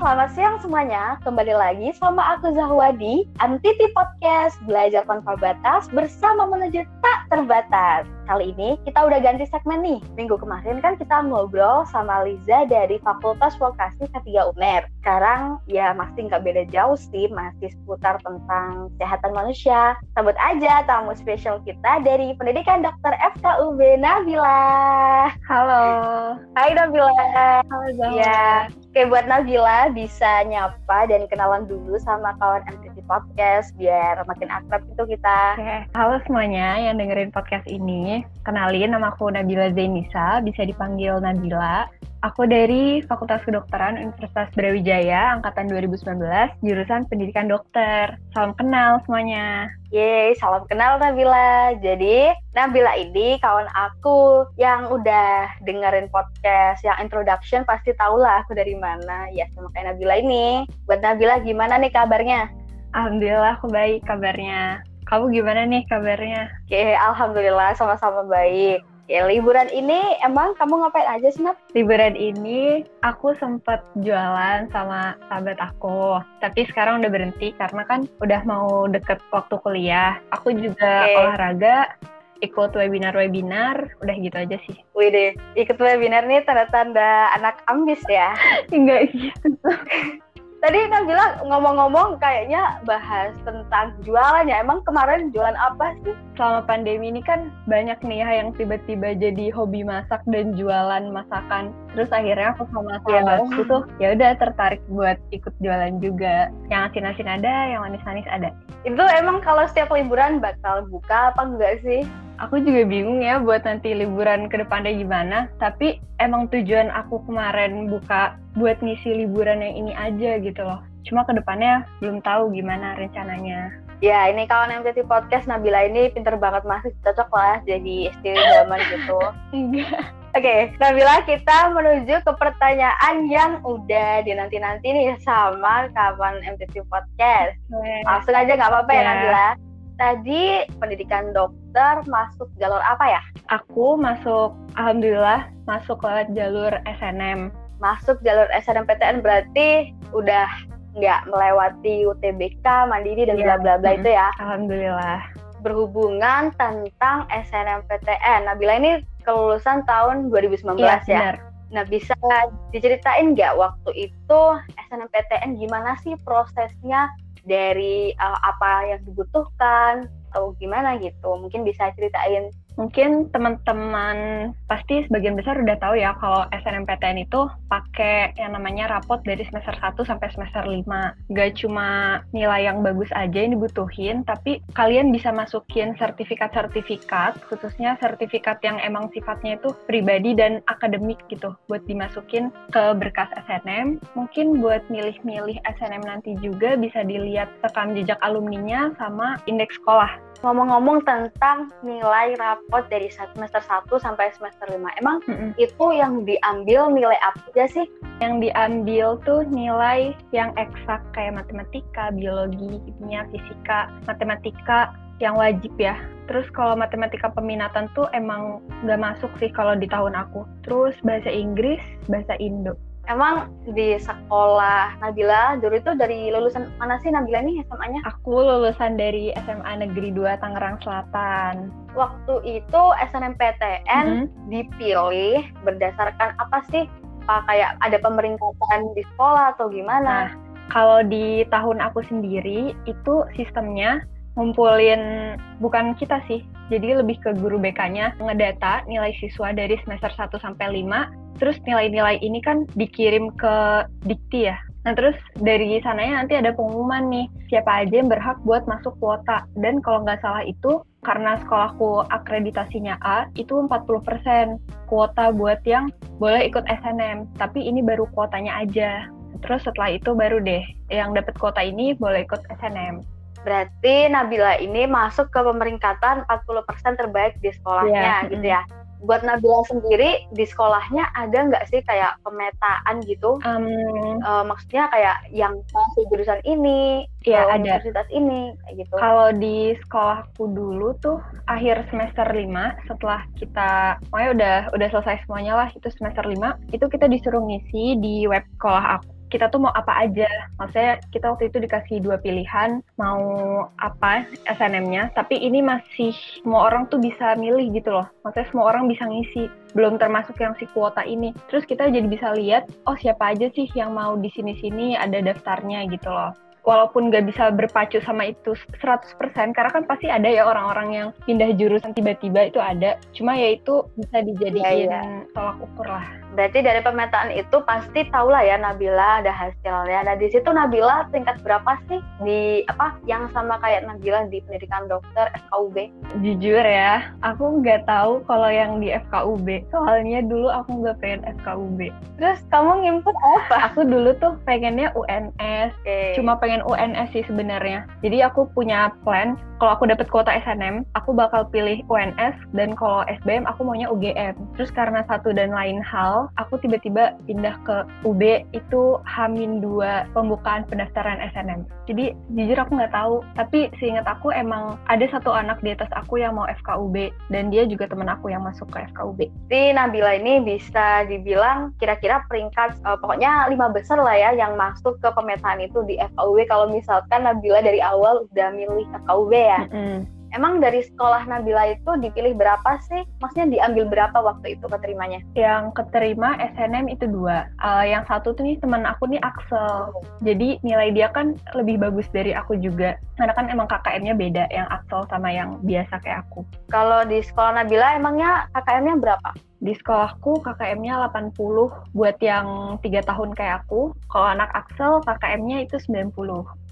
selamat siang semuanya. Kembali lagi sama aku Zahwadi, Antiti Podcast, belajar tanpa batas bersama menuju tak terbatas. Kali ini kita udah ganti segmen nih. Minggu kemarin kan kita ngobrol sama Liza dari Fakultas Vokasi K3 UNER. Sekarang ya masih nggak beda jauh sih, masih seputar tentang kesehatan manusia. Sambut aja tamu spesial kita dari Pendidikan Dokter FKUB Nabila. Halo. Hai Nabila. Halo Zahwa. Ya, Oke, buat Nabila bisa nyapa dan kenalan dulu sama kawan MTV Podcast biar makin akrab itu kita. Oke. Halo semuanya yang dengerin podcast ini. Kenalin nama aku Nabila Zainisa, bisa dipanggil Nabila. Aku dari Fakultas Kedokteran Universitas Brawijaya angkatan 2019, jurusan Pendidikan Dokter. Salam kenal semuanya. Yeay, salam kenal Nabila. Jadi, Nabila ini kawan aku yang udah dengerin podcast yang introduction pasti tau lah aku dari mana. Ya, sama kayak Nabila ini. Buat Nabila gimana nih kabarnya? Alhamdulillah aku baik kabarnya. Kamu gimana nih kabarnya? Oke, Alhamdulillah sama-sama baik. Oke, liburan ini emang kamu ngapain aja sih, Nab? Liburan ini aku sempat jualan sama sahabat aku. Tapi sekarang udah berhenti karena kan udah mau deket waktu kuliah. Aku juga Oke. olahraga, ikut webinar-webinar, udah gitu aja sih. Wih deh, ikut webinar nih tanda-tanda anak ambis ya. Enggak gitu. Tadi Nabila ngomong-ngomong kayaknya bahas tentang jualan ya. Emang kemarin jualan apa sih? Selama pandemi ini kan banyak nih ya yang tiba-tiba jadi hobi masak dan jualan masakan. Terus akhirnya aku sama Iya. sahabatku tuh ya udah tertarik buat ikut jualan juga. Yang asin-asin ada, yang manis-manis ada. Itu emang kalau setiap liburan bakal buka apa enggak sih? Aku juga bingung ya buat nanti liburan ke depannya gimana. Tapi emang tujuan aku kemarin buka buat ngisi liburan yang ini aja gitu loh. Cuma ke depannya belum tahu gimana rencananya. Ya, ini kawan MTT Podcast Nabila ini pinter banget masih cocok lah jadi istri zaman gitu. Enggak. Oke, Nabila kita menuju ke pertanyaan yang udah dinanti-nanti nih sama kawan MTT Podcast. Langsung aja nggak apa-apa ya Ya. Nabila. Tadi pendidikan dokter masuk jalur apa ya? Aku masuk, alhamdulillah, masuk lewat jalur SNM. Masuk jalur SNMPTN berarti udah nggak melewati UTBK, Mandiri dan bla Iya. bla bla Mm-mm. itu ya. Alhamdulillah. Berhubungan tentang SNMPTN. Nabila ini kelulusan tahun 2019 Iya, ya. benar. Nah, bisa diceritain nggak waktu itu SNMPTN gimana sih prosesnya dari uh, apa yang dibutuhkan atau gimana gitu? Mungkin bisa ceritain. Mungkin teman-teman pasti sebagian besar udah tahu ya kalau SNMPTN itu pakai yang namanya rapot dari semester 1 sampai semester 5. Gak cuma nilai yang bagus aja yang dibutuhin, tapi kalian bisa masukin sertifikat-sertifikat, khususnya sertifikat yang emang sifatnya itu pribadi dan akademik gitu, buat dimasukin ke berkas SNM. Mungkin buat milih-milih SNM nanti juga bisa dilihat rekam jejak alumninya sama indeks sekolah. Ngomong-ngomong tentang nilai rapot dari semester 1 sampai semester 5. Emang Mm-mm. itu yang diambil nilai apa aja sih? yang diambil tuh nilai yang eksak kayak matematika, biologi, kimia, fisika, matematika yang wajib ya. Terus kalau matematika peminatan tuh emang nggak masuk sih kalau di tahun aku. Terus bahasa Inggris, bahasa Indo. Emang di sekolah Nabila dulu itu dari lulusan mana sih Nabila nih SMA-nya? Aku lulusan dari SMA Negeri 2 Tangerang Selatan. Waktu itu SNMPTN Mhm. dipilih berdasarkan apa sih? Apa kayak ada pemeringkatan di sekolah atau gimana? Nah, kalau di tahun aku sendiri itu sistemnya ngumpulin bukan kita sih. Jadi lebih ke guru BK-nya ngedata nilai siswa dari semester 1 sampai 5. Terus nilai-nilai ini kan dikirim ke Dikti ya. Nah, terus dari sananya nanti ada pengumuman nih, siapa aja yang berhak buat masuk kuota. Dan kalau nggak salah itu, karena sekolahku akreditasinya A, itu 40% kuota buat yang boleh ikut SNM. Tapi ini baru kuotanya aja. Terus setelah itu baru deh, yang dapat kuota ini boleh ikut SNM. Berarti Nabila ini masuk ke pemeringkatan 40% terbaik di sekolahnya Iya, gitu ya. Buat Nabila sendiri di sekolahnya ada nggak sih kayak pemetaan gitu? Em, Eh, maksudnya kayak yang masuk jurusan ini, ke ada. universitas ini, kayak gitu. Kalau di sekolahku dulu tuh akhir semester 5 setelah kita pokoknya udah udah selesai semuanya lah itu semester 5 itu kita disuruh ngisi di web sekolah aku kita tuh mau apa aja. Maksudnya kita waktu itu dikasih dua pilihan mau apa SNM-nya, tapi ini masih semua orang tuh bisa milih gitu loh. Maksudnya semua orang bisa ngisi, belum termasuk yang si kuota ini. Terus kita jadi bisa lihat, oh siapa aja sih yang mau di sini-sini ada daftarnya gitu loh walaupun nggak bisa berpacu sama itu 100% karena kan pasti ada ya orang-orang yang pindah jurusan tiba-tiba itu ada cuma ya itu bisa dijadiin ya, ya. tolak ukur lah Berarti dari pemetaan itu pasti tahu lah ya Nabila ada hasilnya. Nah di situ Nabila tingkat berapa sih di apa yang sama kayak Nabila di pendidikan dokter FKUB? Jujur ya, aku nggak tahu kalau yang di FKUB. Soalnya dulu aku nggak pengen FKUB. Terus kamu ngimput apa? Aku dulu tuh pengennya UNS. Okay. Cuma pengen UNS sih sebenarnya. Jadi aku punya plan kalau aku dapat kuota SNM, aku bakal pilih UNS dan kalau SBM aku maunya UGM. Terus karena satu dan lain hal, aku tiba-tiba pindah ke UB itu Hamin dua pembukaan pendaftaran SNM. Jadi jujur aku nggak tahu, tapi seingat aku emang ada satu anak di atas aku yang mau FKUB dan dia juga teman aku yang masuk ke FKUB. Jadi Nabila ini bisa dibilang kira-kira peringkat uh, pokoknya lima besar lah ya yang masuk ke pemetaan itu di FKUB kalau misalkan Nabila dari awal udah milih FKUB ya. Mm -hmm. Emang dari sekolah Nabila itu dipilih berapa sih? Maksudnya diambil berapa waktu itu keterimanya? Yang keterima SNM itu dua. Uh, yang satu tuh nih teman aku nih Axel. Jadi nilai dia kan lebih bagus dari aku juga. Karena kan emang KKM-nya beda, yang Axel sama yang biasa kayak aku. Kalau di sekolah Nabila emangnya KKM-nya berapa? Di sekolahku KKM-nya 80 buat yang tiga tahun kayak aku. Kalau anak Axel KKM-nya itu 90.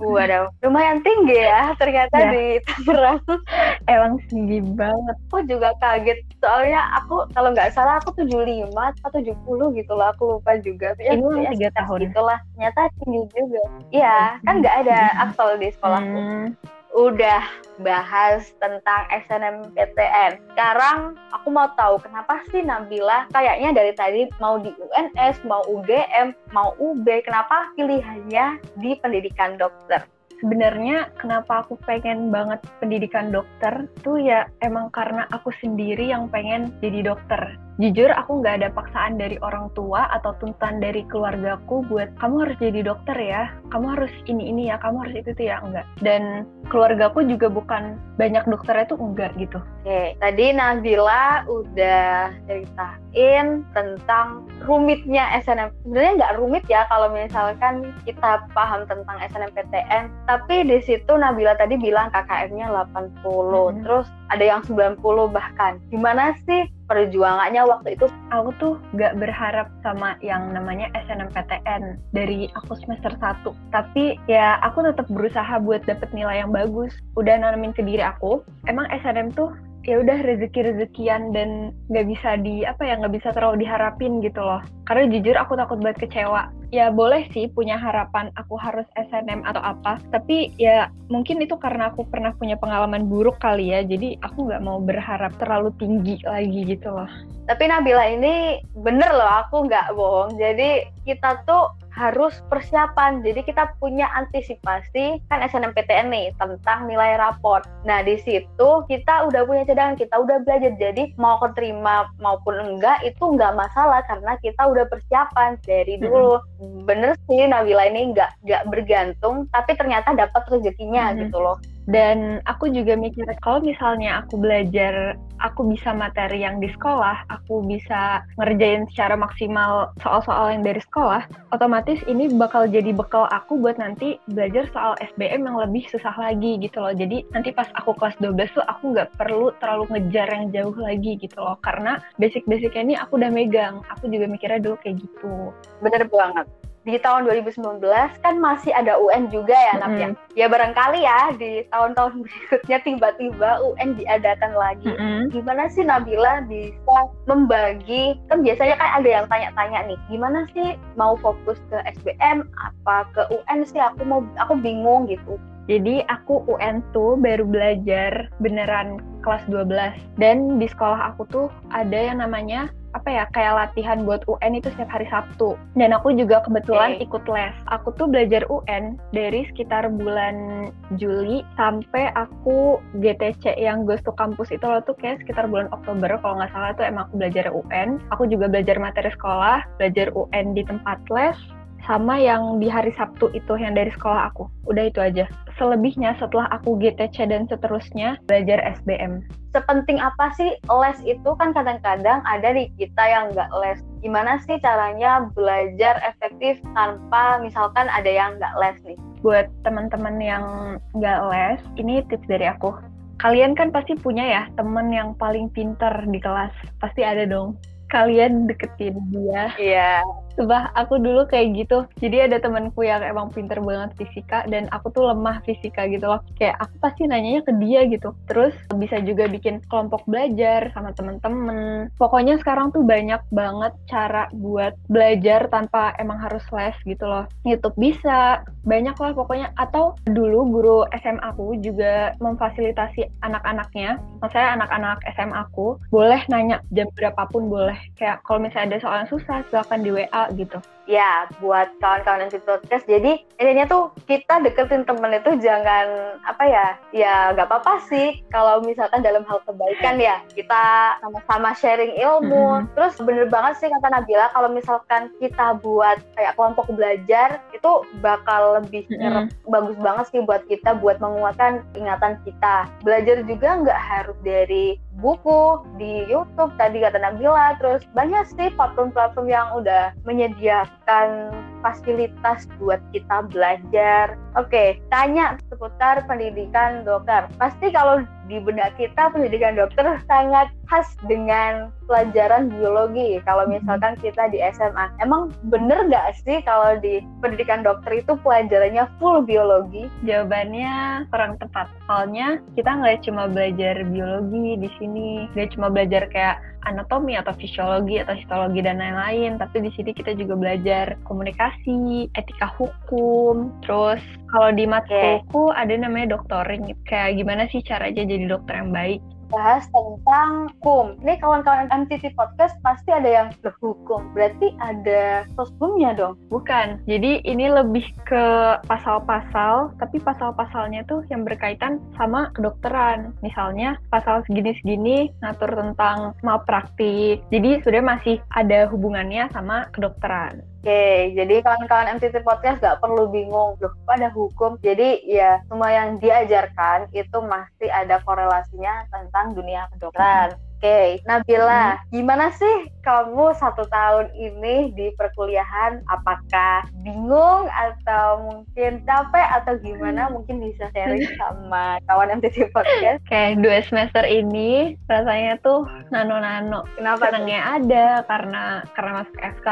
Waduh, lumayan tinggi ya ternyata ya. di Tangerang. Emang tinggi banget. Aku juga kaget soalnya aku kalau nggak salah aku 75 atau 70 gitu loh aku lupa juga. Ya, Ini ya, tiga tahun. Itulah ternyata tinggi juga. Iya, kan nggak ada Axel di sekolahku. Hmm udah bahas tentang SNMPTN. Sekarang aku mau tahu kenapa sih Nabila kayaknya dari tadi mau di UNS, mau UGM, mau UB, kenapa pilihannya di pendidikan dokter? sebenarnya kenapa aku pengen banget pendidikan dokter tuh ya emang karena aku sendiri yang pengen jadi dokter jujur aku nggak ada paksaan dari orang tua atau tuntutan dari keluargaku buat kamu harus jadi dokter ya kamu harus ini ini ya kamu harus itu tuh ya. Enggak dan keluargaku juga bukan banyak dokternya tuh enggak gitu. Oke tadi Nabila udah ceritain tentang rumitnya SNM sebenarnya nggak rumit ya kalau misalkan kita paham tentang SNMPTN tapi di situ Nabila tadi bilang KKM-nya 80 hmm. terus ada yang 90 bahkan. Gimana sih perjuangannya waktu itu. Aku tuh gak berharap sama yang namanya SNMPTN dari aku semester 1 tapi ya aku tetap berusaha buat dapet nilai yang bagus. Udah nanamin ke diri aku. Emang SNM tuh ya udah rezeki rezekian dan nggak bisa di apa ya nggak bisa terlalu diharapin gitu loh. Karena jujur aku takut banget kecewa. Ya boleh sih punya harapan aku harus SNM atau apa tapi ya mungkin itu karena aku pernah punya pengalaman buruk kali ya jadi aku nggak mau berharap terlalu tinggi lagi gitu loh. Tapi Nabila ini bener loh aku nggak bohong. Jadi kita tuh harus persiapan. Jadi kita punya antisipasi kan SNMPTN nih tentang nilai raport. Nah di situ kita udah punya cadangan, kita udah belajar. Jadi mau keterima maupun enggak itu enggak masalah karena kita udah persiapan dari dulu. Hmm. Bener sih Nabila ini enggak enggak bergantung, tapi ternyata dapat rezekinya hmm. gitu loh dan aku juga mikir kalau misalnya aku belajar aku bisa materi yang di sekolah aku bisa ngerjain secara maksimal soal-soal yang dari sekolah otomatis ini bakal jadi bekal aku buat nanti belajar soal SBM yang lebih susah lagi gitu loh. Jadi nanti pas aku kelas 12 tuh aku nggak perlu terlalu ngejar yang jauh lagi gitu loh. Karena basic-basicnya ini aku udah megang. Aku juga mikirnya dulu kayak gitu. Bener banget di tahun 2019 kan masih ada UN juga ya Nap mm -hmm. ya. Ya barangkali ya di tahun-tahun berikutnya tiba-tiba UN diadakan lagi. Mm -hmm. Gimana sih Nabila bisa membagi kan biasanya kan ada yang tanya-tanya nih, gimana sih mau fokus ke SBM apa ke UN sih aku mau aku bingung gitu. Jadi aku UN tuh baru belajar beneran kelas 12 dan di sekolah aku tuh ada yang namanya apa ya kayak latihan buat UN itu setiap hari Sabtu dan aku juga kebetulan okay. ikut les aku tuh belajar UN dari sekitar bulan Juli sampai aku GTC yang Ghost to Campus itu loh tuh kayak sekitar bulan Oktober kalau nggak salah tuh emang aku belajar UN aku juga belajar materi sekolah belajar UN di tempat les sama yang di hari Sabtu itu yang dari sekolah aku. Udah itu aja. Selebihnya setelah aku GTC dan seterusnya belajar SBM. Sepenting apa sih les itu kan kadang-kadang ada di kita yang nggak les. Gimana sih caranya belajar efektif tanpa misalkan ada yang nggak les nih? Buat teman-teman yang nggak les, ini tips dari aku. Kalian kan pasti punya ya temen yang paling pinter di kelas. Pasti ada dong. Kalian deketin dia. Iya. Sumpah, aku dulu kayak gitu. Jadi ada temanku yang emang pinter banget fisika dan aku tuh lemah fisika gitu loh. Kayak aku pasti nanyanya ke dia gitu. Terus bisa juga bikin kelompok belajar sama temen-temen. Pokoknya sekarang tuh banyak banget cara buat belajar tanpa emang harus les gitu loh. YouTube bisa, banyak lah pokoknya. Atau dulu guru SMA aku juga memfasilitasi anak-anaknya. Maksudnya anak-anak SMA aku boleh nanya jam berapapun boleh. Kayak kalau misalnya ada soal yang susah, silakan di WA gitu. Ya, buat kawan-kawan yang podcast, jadi intinya tuh kita deketin temen itu jangan apa ya, ya nggak apa-apa sih kalau misalkan dalam hal kebaikan ya kita sama-sama sharing ilmu. Mm-hmm. Terus bener banget sih kata Nabila kalau misalkan kita buat kayak kelompok belajar itu bakal lebih mm-hmm. bagus banget sih buat kita buat menguatkan ingatan kita. Belajar juga nggak harus dari buku di YouTube tadi kata Nabila terus banyak sih platform-platform yang udah menyediakan fasilitas buat kita belajar. Oke, tanya seputar pendidikan dokter. Pasti kalau di benak kita pendidikan dokter sangat khas dengan pelajaran biologi. Kalau mm-hmm. misalkan kita di SMA, emang bener nggak sih kalau di pendidikan dokter itu pelajarannya full biologi? Jawabannya kurang tepat. Soalnya kita nggak cuma belajar biologi di sini, nggak cuma belajar kayak anatomi atau fisiologi atau histologi dan lain-lain, tapi di sini kita juga belajar komunikasi, etika hukum, terus kalau di matkulku okay. ada namanya doktoring, kayak gimana sih caranya jadi dokter yang baik bahas tentang hukum. Ini kawan-kawan MTT Podcast pasti ada yang berhukum. Berarti ada hukumnya dong? Bukan. Jadi ini lebih ke pasal-pasal, tapi pasal-pasalnya tuh yang berkaitan sama kedokteran. Misalnya pasal segini-segini ngatur tentang malpraktik. Jadi sudah masih ada hubungannya sama kedokteran. Oke, jadi kawan-kawan MTT Podcast gak perlu bingung, loh ada hukum. Jadi ya semua yang diajarkan itu masih ada korelasinya tentang dunia kedokteran. Oke. Nabila, hmm. gimana sih kamu satu tahun ini di perkuliahan? Apakah bingung atau mungkin capek atau gimana? Hmm. Mungkin bisa sharing sama kawan MTT Podcast. Oke, okay, dua semester ini rasanya tuh nano-nano. Kenapa? Senangnya ada karena karena masuk FK,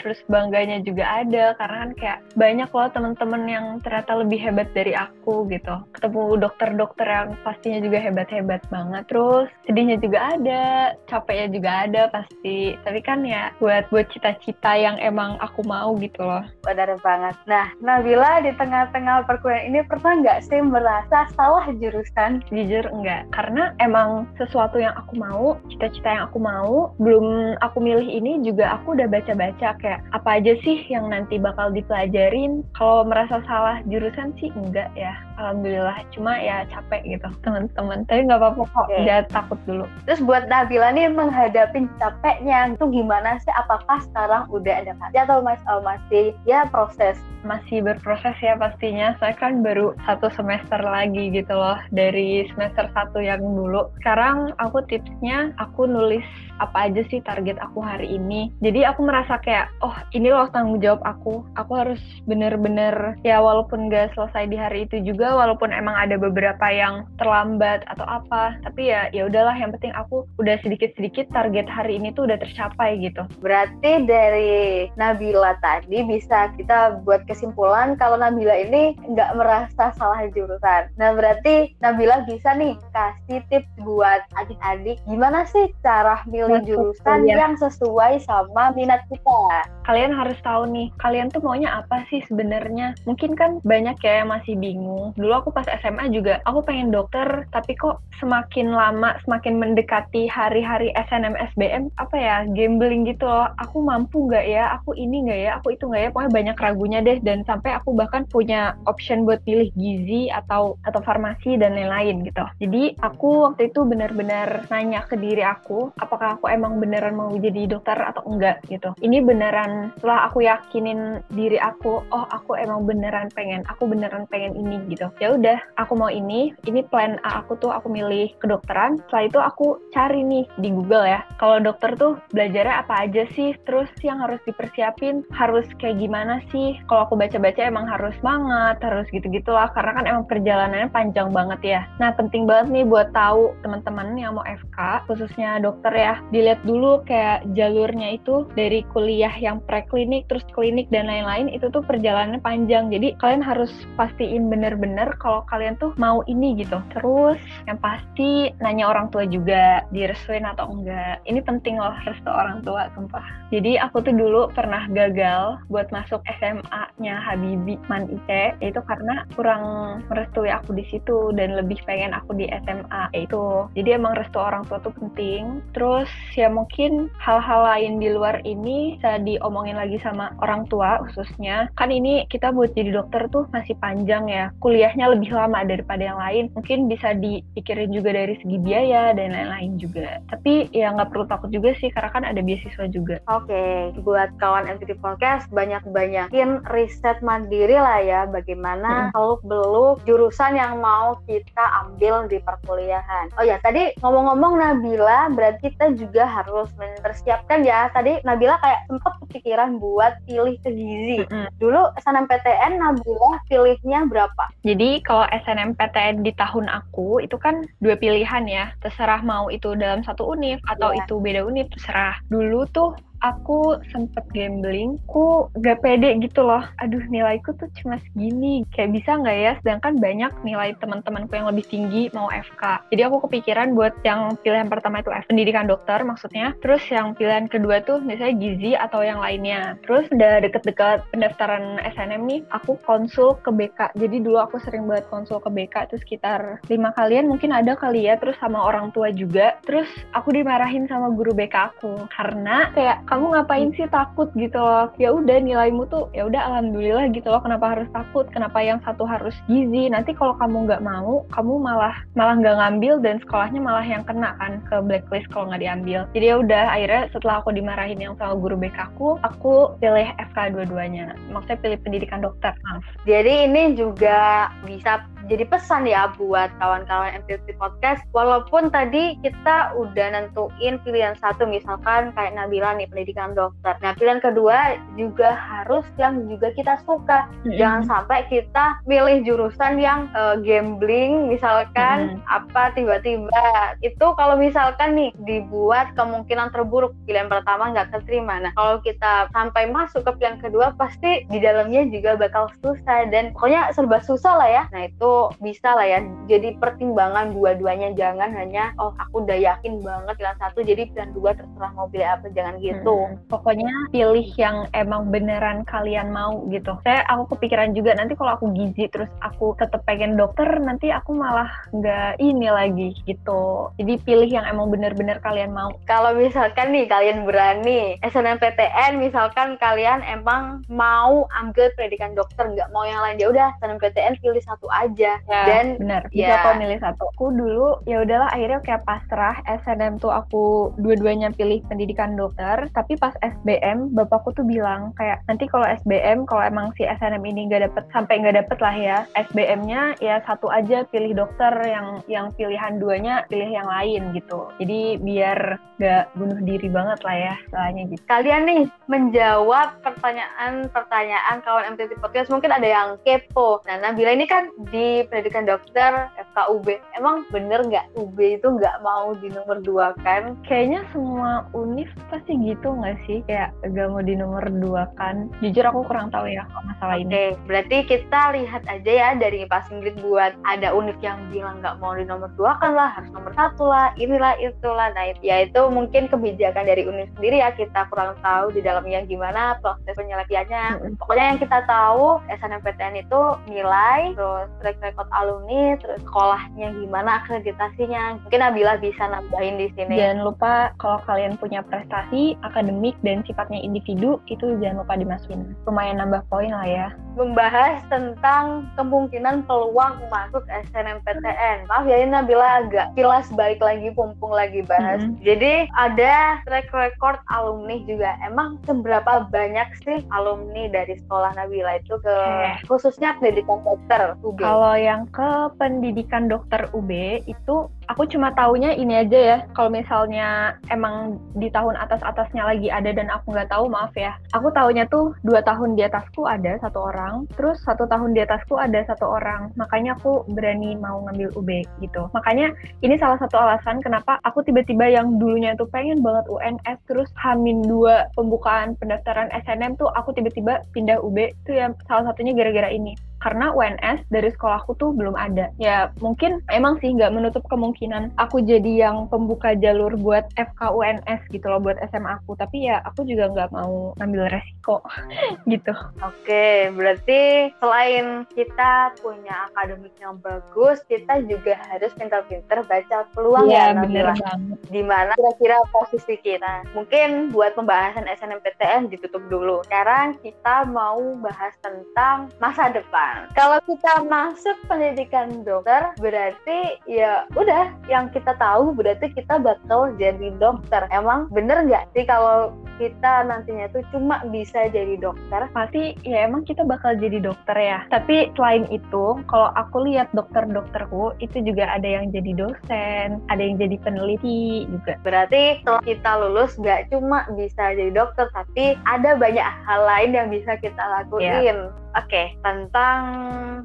terus bangganya juga ada karena kan kayak banyak loh teman-teman yang ternyata lebih hebat dari aku gitu. Ketemu dokter-dokter yang pastinya juga hebat-hebat banget. Terus sedihnya juga ada, capeknya juga ada pasti. Tapi kan ya buat buat cita-cita yang emang aku mau gitu loh. Benar banget. Nah, Nabila di tengah-tengah perkuliahan ini pernah nggak sih merasa salah jurusan? Jujur enggak, karena emang sesuatu yang aku mau, cita-cita yang aku mau, belum aku milih ini juga aku udah baca-baca kayak apa aja sih yang nanti bakal dipelajarin. Kalau merasa salah jurusan sih enggak ya, alhamdulillah. Cuma ya capek gitu teman-teman. Tapi nggak apa-apa kok, okay. jangan takut dulu. Terus buat buat Nabila nih menghadapi capeknya itu gimana sih? Apakah sekarang udah ada adaptasi atau mas, uh, masih ya proses? Masih berproses ya pastinya. Saya kan baru satu semester lagi gitu loh dari semester satu yang dulu. Sekarang aku tipsnya aku nulis apa aja sih target aku hari ini. Jadi aku merasa kayak oh ini loh tanggung jawab aku. Aku harus bener-bener ya walaupun gak selesai di hari itu juga walaupun emang ada beberapa yang terlambat atau apa. Tapi ya ya udahlah yang penting aku udah sedikit-sedikit target hari ini tuh udah tercapai gitu. Berarti dari Nabila tadi bisa kita buat kesimpulan kalau Nabila ini nggak merasa salah jurusan. Nah berarti Nabila bisa nih kasih tips buat adik-adik gimana sih cara milih jurusan ya. yang sesuai sama minat kita. Kalian harus tahu nih, kalian tuh maunya apa sih sebenarnya? Mungkin kan banyak ya yang masih bingung. Dulu aku pas SMA juga, aku pengen dokter, tapi kok semakin lama, semakin mendekati hari-hari SNM SBM apa ya gambling gitu loh. Aku mampu nggak ya? Aku ini nggak ya? Aku itu nggak ya? Pokoknya banyak ragunya deh. Dan sampai aku bahkan punya option buat pilih gizi atau atau farmasi dan lain-lain gitu. Jadi aku waktu itu benar-benar nanya ke diri aku apakah aku emang beneran mau jadi dokter atau enggak gitu. Ini beneran setelah aku yakinin diri aku oh aku emang beneran pengen aku beneran pengen ini gitu. Ya udah aku mau ini. Ini plan A aku tuh aku milih kedokteran. Setelah itu aku cari nih di Google ya. Kalau dokter tuh belajarnya apa aja sih? Terus yang harus dipersiapin harus kayak gimana sih? Kalau aku baca-baca emang harus banget harus gitu-gitu lah karena kan emang perjalanannya panjang banget ya. Nah penting banget nih buat tahu teman-teman yang mau FK khususnya dokter ya dilihat dulu kayak jalurnya itu dari kuliah yang preklinik terus klinik dan lain-lain itu tuh perjalanannya panjang. Jadi kalian harus pastiin bener-bener kalau kalian tuh mau ini gitu. Terus yang pasti nanya orang tua juga direstuin atau enggak. Ini penting loh restu orang tua sumpah. Jadi aku tuh dulu pernah gagal buat masuk SMA-nya Habibi Man IC itu karena kurang merestui aku di situ dan lebih pengen aku di SMA itu jadi emang restu orang tua tuh penting. Terus ya mungkin hal-hal lain di luar ini bisa diomongin lagi sama orang tua khususnya. Kan ini kita buat jadi dokter tuh masih panjang ya. Kuliahnya lebih lama daripada yang lain. Mungkin bisa dipikirin juga dari segi biaya dan lain-lain juga. Tapi ya nggak perlu takut juga sih karena kan ada beasiswa juga oke okay. buat kawan MTT Podcast banyak-banyakin riset mandiri lah ya bagaimana kalau hmm. belum jurusan yang mau kita ambil di perkuliahan oh ya tadi ngomong-ngomong Nabila berarti kita juga harus mempersiapkan ya tadi Nabila kayak sempat kepikiran buat pilih ke gizi mm -hmm. dulu SNMPTN Nabila pilihnya berapa jadi kalau SNMPTN di tahun aku itu kan dua pilihan ya terserah mau itu dalam satu univ atau yeah. itu beda univ terserah dulu tuh aku sempet gambling, aku gak pede gitu loh. Aduh nilaiku tuh cuma segini, kayak bisa nggak ya? Sedangkan banyak nilai teman-temanku yang lebih tinggi mau FK. Jadi aku kepikiran buat yang pilihan pertama itu F, pendidikan dokter maksudnya. Terus yang pilihan kedua tuh misalnya gizi atau yang lainnya. Terus udah deket-deket pendaftaran SNM nih, aku konsul ke BK. Jadi dulu aku sering banget konsul ke BK, terus sekitar lima kalian mungkin ada kali ya, terus sama orang tua juga. Terus aku dimarahin sama guru BK aku karena kayak kamu ngapain sih takut gitu loh? Ya udah nilaimu tuh ya udah alhamdulillah gitu loh kenapa harus takut? Kenapa yang satu harus gizi? Nanti kalau kamu nggak mau kamu malah malah nggak ngambil dan sekolahnya malah yang kena kan ke blacklist kalau nggak diambil. Jadi ya udah akhirnya setelah aku dimarahin yang sama guru BK aku aku pilih FK dua-duanya. Maksudnya pilih pendidikan dokter maaf. Jadi ini juga bisa jadi pesan ya buat kawan-kawan MPT Podcast walaupun tadi kita udah nentuin pilihan satu misalkan kayak Nabila nih pendidikan dokter. Nah pilihan kedua juga harus yang juga kita suka. Mm-hmm. jangan sampai kita pilih jurusan yang uh, gambling misalkan mm-hmm. apa tiba-tiba. Itu kalau misalkan nih dibuat kemungkinan terburuk pilihan pertama nggak keterima. Nah kalau kita sampai masuk ke pilihan kedua pasti di dalamnya juga bakal susah dan pokoknya serba susah lah ya. Nah itu bisa lah ya jadi pertimbangan dua-duanya. Jangan hanya oh aku udah yakin banget pilihan satu jadi pilihan dua terserah mau pilih apa jangan gitu. Hmm. pokoknya pilih yang emang beneran kalian mau gitu. Saya aku kepikiran juga nanti kalau aku gizi terus aku tetap pengen dokter nanti aku malah nggak ini lagi gitu. Jadi pilih yang emang bener-bener kalian mau. Kalau misalkan nih kalian berani SNMPTN misalkan kalian emang mau ambil pendidikan dokter nggak mau yang lain ya udah SNMPTN pilih satu aja aja ya, dan benar. bisa ya. kok milih satu aku dulu ya udahlah akhirnya kayak pasrah SNM tuh aku dua-duanya pilih pendidikan dokter. Tapi pas SBM bapakku tuh bilang kayak nanti kalau SBM kalau emang si SNM ini nggak dapet sampai nggak dapet lah ya SBM-nya ya satu aja pilih dokter yang yang pilihan duanya pilih yang lain gitu. Jadi biar nggak bunuh diri banget lah ya soalnya gitu. Kalian nih menjawab pertanyaan-pertanyaan kawan MTT Podcast. Mungkin ada yang kepo. Nah Nabila ini kan di pendidikan dokter FKUB emang bener nggak UB itu nggak mau di nomor dua kan? Kayaknya semua univ pasti gitu nggak sih? Kayak gak mau di nomor dua kan? Jujur aku kurang tahu ya kalau masalah okay. ini berarti kita lihat aja ya dari Pak Singgit buat ada univ yang bilang nggak mau di nomor dua kan lah harus nomor satu lah inilah itulah. Nah ya itu mungkin kebijakan dari univ sendiri ya kita kurang tahu di dalamnya gimana proses penyeleksiannya. Mm -hmm. pokoknya yang kita tahu SNMPTN itu nilai terus track record alumni terus sekolah sekolahnya gimana akreditasinya. Mungkin Nabila bisa nambahin di sini. Jangan lupa kalau kalian punya prestasi akademik dan sifatnya individu itu jangan lupa dimasukin. Lumayan nambah poin lah ya. Membahas tentang kemungkinan peluang masuk SNMPTN. Maaf ya ini Nabila agak kilas balik lagi, pumpung lagi bahas. Mm -hmm. Jadi ada track record alumni juga. Emang seberapa banyak sih alumni dari sekolah Nabila itu ke eh. khususnya pendidikan dokter? Kalau yang ke pendidikan dokter UB itu aku cuma taunya ini aja ya. Kalau misalnya emang di tahun atas-atasnya lagi ada dan aku nggak tahu, maaf ya. Aku taunya tuh dua tahun di atasku ada satu orang, terus satu tahun di atasku ada satu orang. Makanya aku berani mau ngambil UB gitu. Makanya ini salah satu alasan kenapa aku tiba-tiba yang dulunya tuh pengen banget UNS, terus hamin dua pembukaan pendaftaran SNM tuh aku tiba-tiba pindah UB. Itu ya salah satunya gara-gara ini karena UNS dari sekolahku tuh belum ada. Ya mungkin emang sih nggak menutup kemungkinan aku jadi yang pembuka jalur buat FK UNS gitu loh buat SMA aku. Tapi ya aku juga nggak mau ngambil resiko gitu. Oke, berarti selain kita punya akademik yang bagus, kita juga harus pintar-pintar baca peluang ya, ya bener banget. Di mana kira-kira posisi kita. Mungkin buat pembahasan SNMPTN ditutup dulu. Sekarang kita mau bahas tentang masa depan kalau kita masuk pendidikan dokter, berarti ya udah yang kita tahu berarti kita bakal jadi dokter. Emang bener nggak sih kalau kita nantinya tuh cuma bisa jadi dokter? Pasti ya emang kita bakal jadi dokter ya. Tapi selain itu, kalau aku lihat dokter-dokterku itu juga ada yang jadi dosen, ada yang jadi peneliti juga. Berarti kalau kita lulus nggak cuma bisa jadi dokter, tapi ada banyak hal lain yang bisa kita lakuin. Yeah. Oke, okay, tentang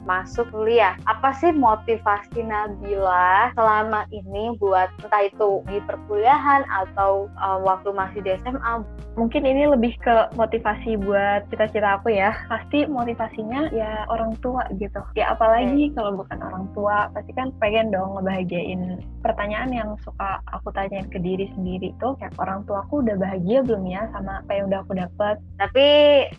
masuk kuliah. Apa sih motivasi Nabila selama ini buat entah itu di perkuliahan atau uh, waktu masih di SMA? Mungkin ini lebih ke motivasi buat cita-cita aku ya. Pasti motivasinya ya orang tua gitu. Ya apalagi hmm. kalau bukan orang tua, pasti kan pengen dong ngebahagiain. Pertanyaan yang suka aku tanyain ke diri sendiri tuh kayak orang tua aku udah bahagia belum ya sama apa yang udah aku dapat. Tapi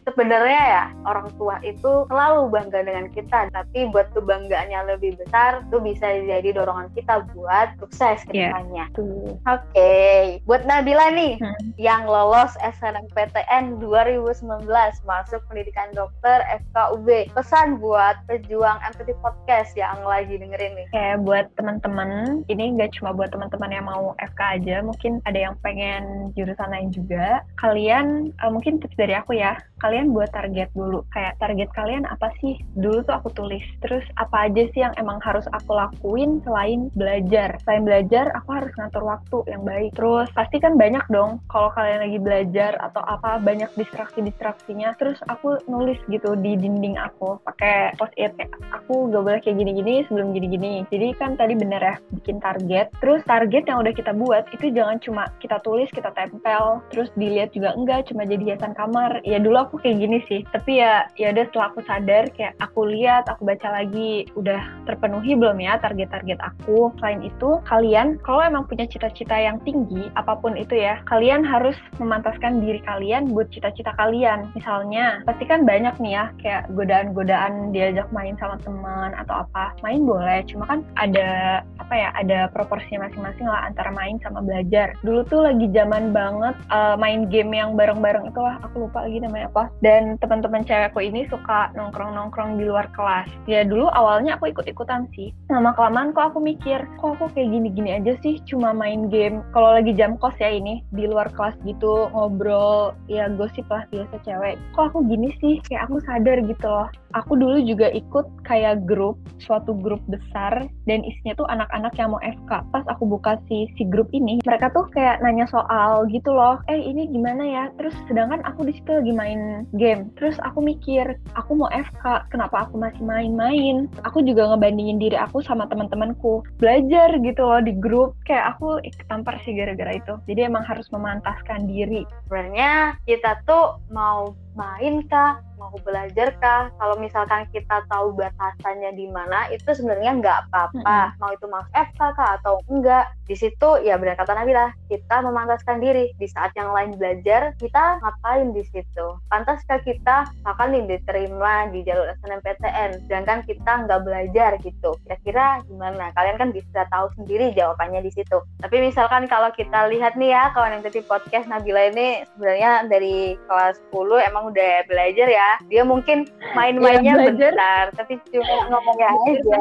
sebenarnya ya orang tua itu itu selalu bangga dengan kita tapi buat kebanggaannya lebih besar itu bisa jadi dorongan kita buat sukses ke iya, depannya yeah. oke okay. buat Nabila nih hmm. yang lolos SNMPTN 2019 masuk pendidikan dokter FKUB pesan buat pejuang MPT Podcast yang lagi dengerin nih kayak buat teman-teman ini nggak cuma buat teman-teman yang mau FK aja mungkin ada yang pengen jurusan lain juga kalian uh, mungkin tips dari aku ya kalian buat target dulu kayak target kalian apa sih? Dulu tuh aku tulis. Terus apa aja sih yang emang harus aku lakuin selain belajar? Selain belajar aku harus ngatur waktu yang baik. Terus pasti kan banyak dong kalau kalian lagi belajar atau apa banyak distraksi distraksinya terus aku nulis gitu di dinding aku pakai post it aku gak boleh kayak gini-gini sebelum gini-gini. Jadi kan tadi bener ya bikin target. Terus target yang udah kita buat itu jangan cuma kita tulis kita tempel terus dilihat juga enggak cuma jadi hiasan kamar. Ya dulu aku kayak gini sih tapi ya ya udah setelah aku sadar kayak aku lihat aku baca lagi udah terpenuhi belum ya target-target aku? Selain itu kalian kalau emang punya cita-cita yang tinggi apa pun itu ya kalian harus memantaskan diri kalian buat cita-cita kalian. Misalnya pasti kan banyak nih ya kayak godaan-godaan diajak main sama teman atau apa. Main boleh cuma kan ada apa ya ada proporsinya masing-masing lah antara main sama belajar. Dulu tuh lagi zaman banget uh, main game yang bareng-bareng itu lah aku lupa lagi namanya apa. Dan teman-teman cewekku ini suka nongkrong-nongkrong di luar kelas. Ya dulu awalnya aku ikut-ikutan sih. Lama kelamaan kok aku mikir kok aku kayak gini-gini aja sih? Cuma main game. Kalau lagi jam kos ya ini di luar kelas gitu ngobrol ya gosip lah biasa cewek. Kok aku gini sih? Kayak aku sadar gitu loh aku dulu juga ikut kayak grup suatu grup besar dan isinya tuh anak-anak yang mau FK pas aku buka si si grup ini mereka tuh kayak nanya soal gitu loh eh ini gimana ya? Terus sedangkan aku di situ lagi main game. Terus aku mikir aku mau FK kenapa aku masih main-main? Aku juga ngebandingin diri aku sama teman-temanku. Belajar gitu loh di grup kayak aku ketampar sih gara-gara itu. Jadi emang harus memantaskan diri. Sebenarnya kita tuh mau main kah mau belajar kah? Kalau misalkan kita tahu batasannya di mana itu sebenarnya nggak apa-apa. Mau itu masuk FK kah atau enggak di situ ya benar kata Nabila kita memantaskan diri. Di saat yang lain belajar kita ngapain di situ? Pantaskah kita akan diterima di jalur SNMPTN sedangkan kita nggak belajar gitu? Kira-kira gimana? Kalian kan bisa tahu sendiri jawabannya di situ. Tapi misalkan kalau kita lihat nih ya kawan yang tadi podcast Nabila ini sebenarnya dari kelas 10 emang udah belajar ya dia mungkin main-mainnya ya, bentar tapi cuma ngomongnya aja.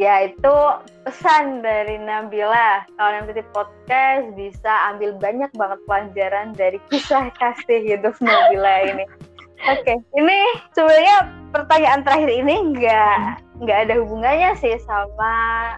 ya itu pesan dari Nabila. Kalau nanti podcast bisa ambil banyak banget pelajaran dari kisah kasih hidup Nabila ini. Oke okay. ini sebenarnya pertanyaan terakhir ini nggak nggak ada hubungannya sih sama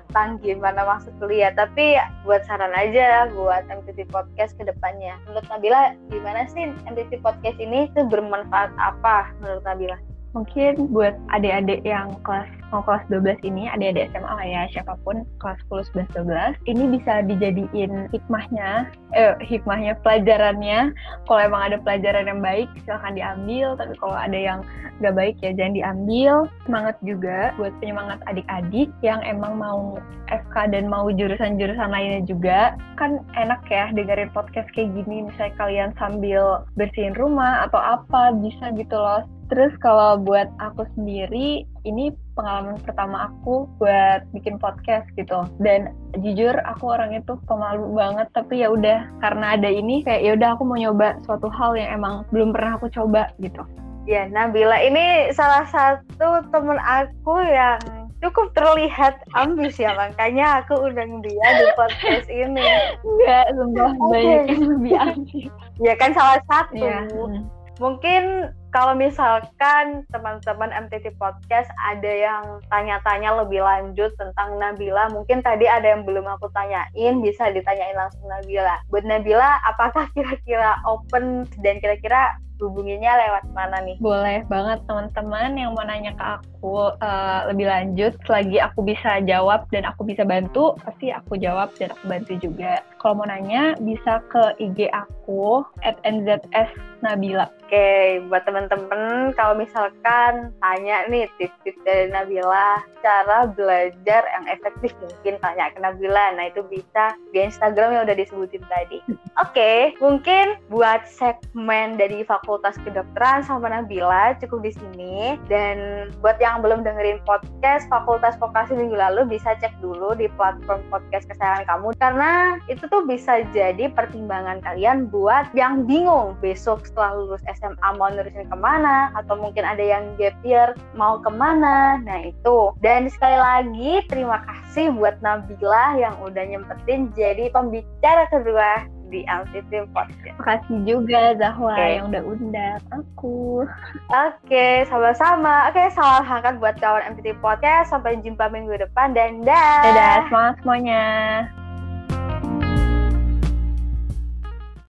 tentang gimana masuk kuliah. Tapi buat saran aja buat MTT Podcast ke depannya menurut Nabila gimana sih MTT Podcast ini? Tuh bermanfaat apa menurut Nabila? Mungkin buat adik-adik yang kelas mau kelas 12 ini adik-adik SMA lah ya siapa pun kelas 10, 11, 12 ini bisa dijadiin hikmahnya eh hikmahnya pelajarannya. Kalau emang ada pelajaran yang baik silahkan diambil tapi kalau ada yang gak baik ya jangan diambil. Semangat juga buat penyemangat adik-adik yang emang mau FK dan mau jurusan-jurusan lainnya juga. Kan enak ya dengerin podcast kayak gini misalnya kalian sambil bersihin rumah atau apa bisa gitu loh. Terus kalau buat aku sendiri, ini pengalaman pertama aku buat bikin podcast gitu. Dan jujur aku orang itu pemalu banget, tapi ya udah karena ada ini kayak ya udah aku mau nyoba suatu hal yang emang belum pernah aku coba gitu. Ya, Nabila ini salah satu temen aku yang cukup terlihat ambis ya makanya aku undang dia di podcast ini enggak sumpah okay. banyak yang lebih ambis ya kan salah satu ya. mungkin kalau misalkan teman-teman MTT Podcast ada yang tanya-tanya lebih lanjut tentang Nabila, mungkin tadi ada yang belum aku tanyain, bisa ditanyain langsung Nabila. Buat Nabila, apakah kira-kira open dan kira-kira hubunginya lewat mana nih? Boleh banget teman-teman yang mau nanya ke aku uh, lebih lanjut. Selagi aku bisa jawab dan aku bisa bantu, pasti aku jawab dan aku bantu juga. Kalau mau nanya, bisa ke IG aku, at NZS Nabila. Oke, okay, buat teman-teman kalau misalkan tanya nih tips-tips dari Nabila, cara belajar yang efektif mungkin tanya ke Nabila. Nah itu bisa di Instagram yang udah disebutin tadi. Oke, okay, mungkin buat segmen dari Fakultas Kedokteran sama Nabila cukup di sini. Dan buat yang belum dengerin podcast Fakultas Vokasi minggu lalu bisa cek dulu di platform podcast kesayangan kamu. Karena itu tuh bisa jadi pertimbangan kalian buat yang bingung besok setelah lulus SMA mau nerusin ke mana atau mungkin ada yang gap year mau ke mana. Nah itu. Dan sekali lagi terima kasih buat Nabila yang udah nyempetin jadi pembicara kedua di Altitude Podcast. Makasih juga Zahwa okay. yang udah undang aku. Oke, okay, sama-sama. Oke, okay, salam hangat buat kawan MTT Podcast. Sampai jumpa minggu depan dan dah. Dadah, semangat semuanya.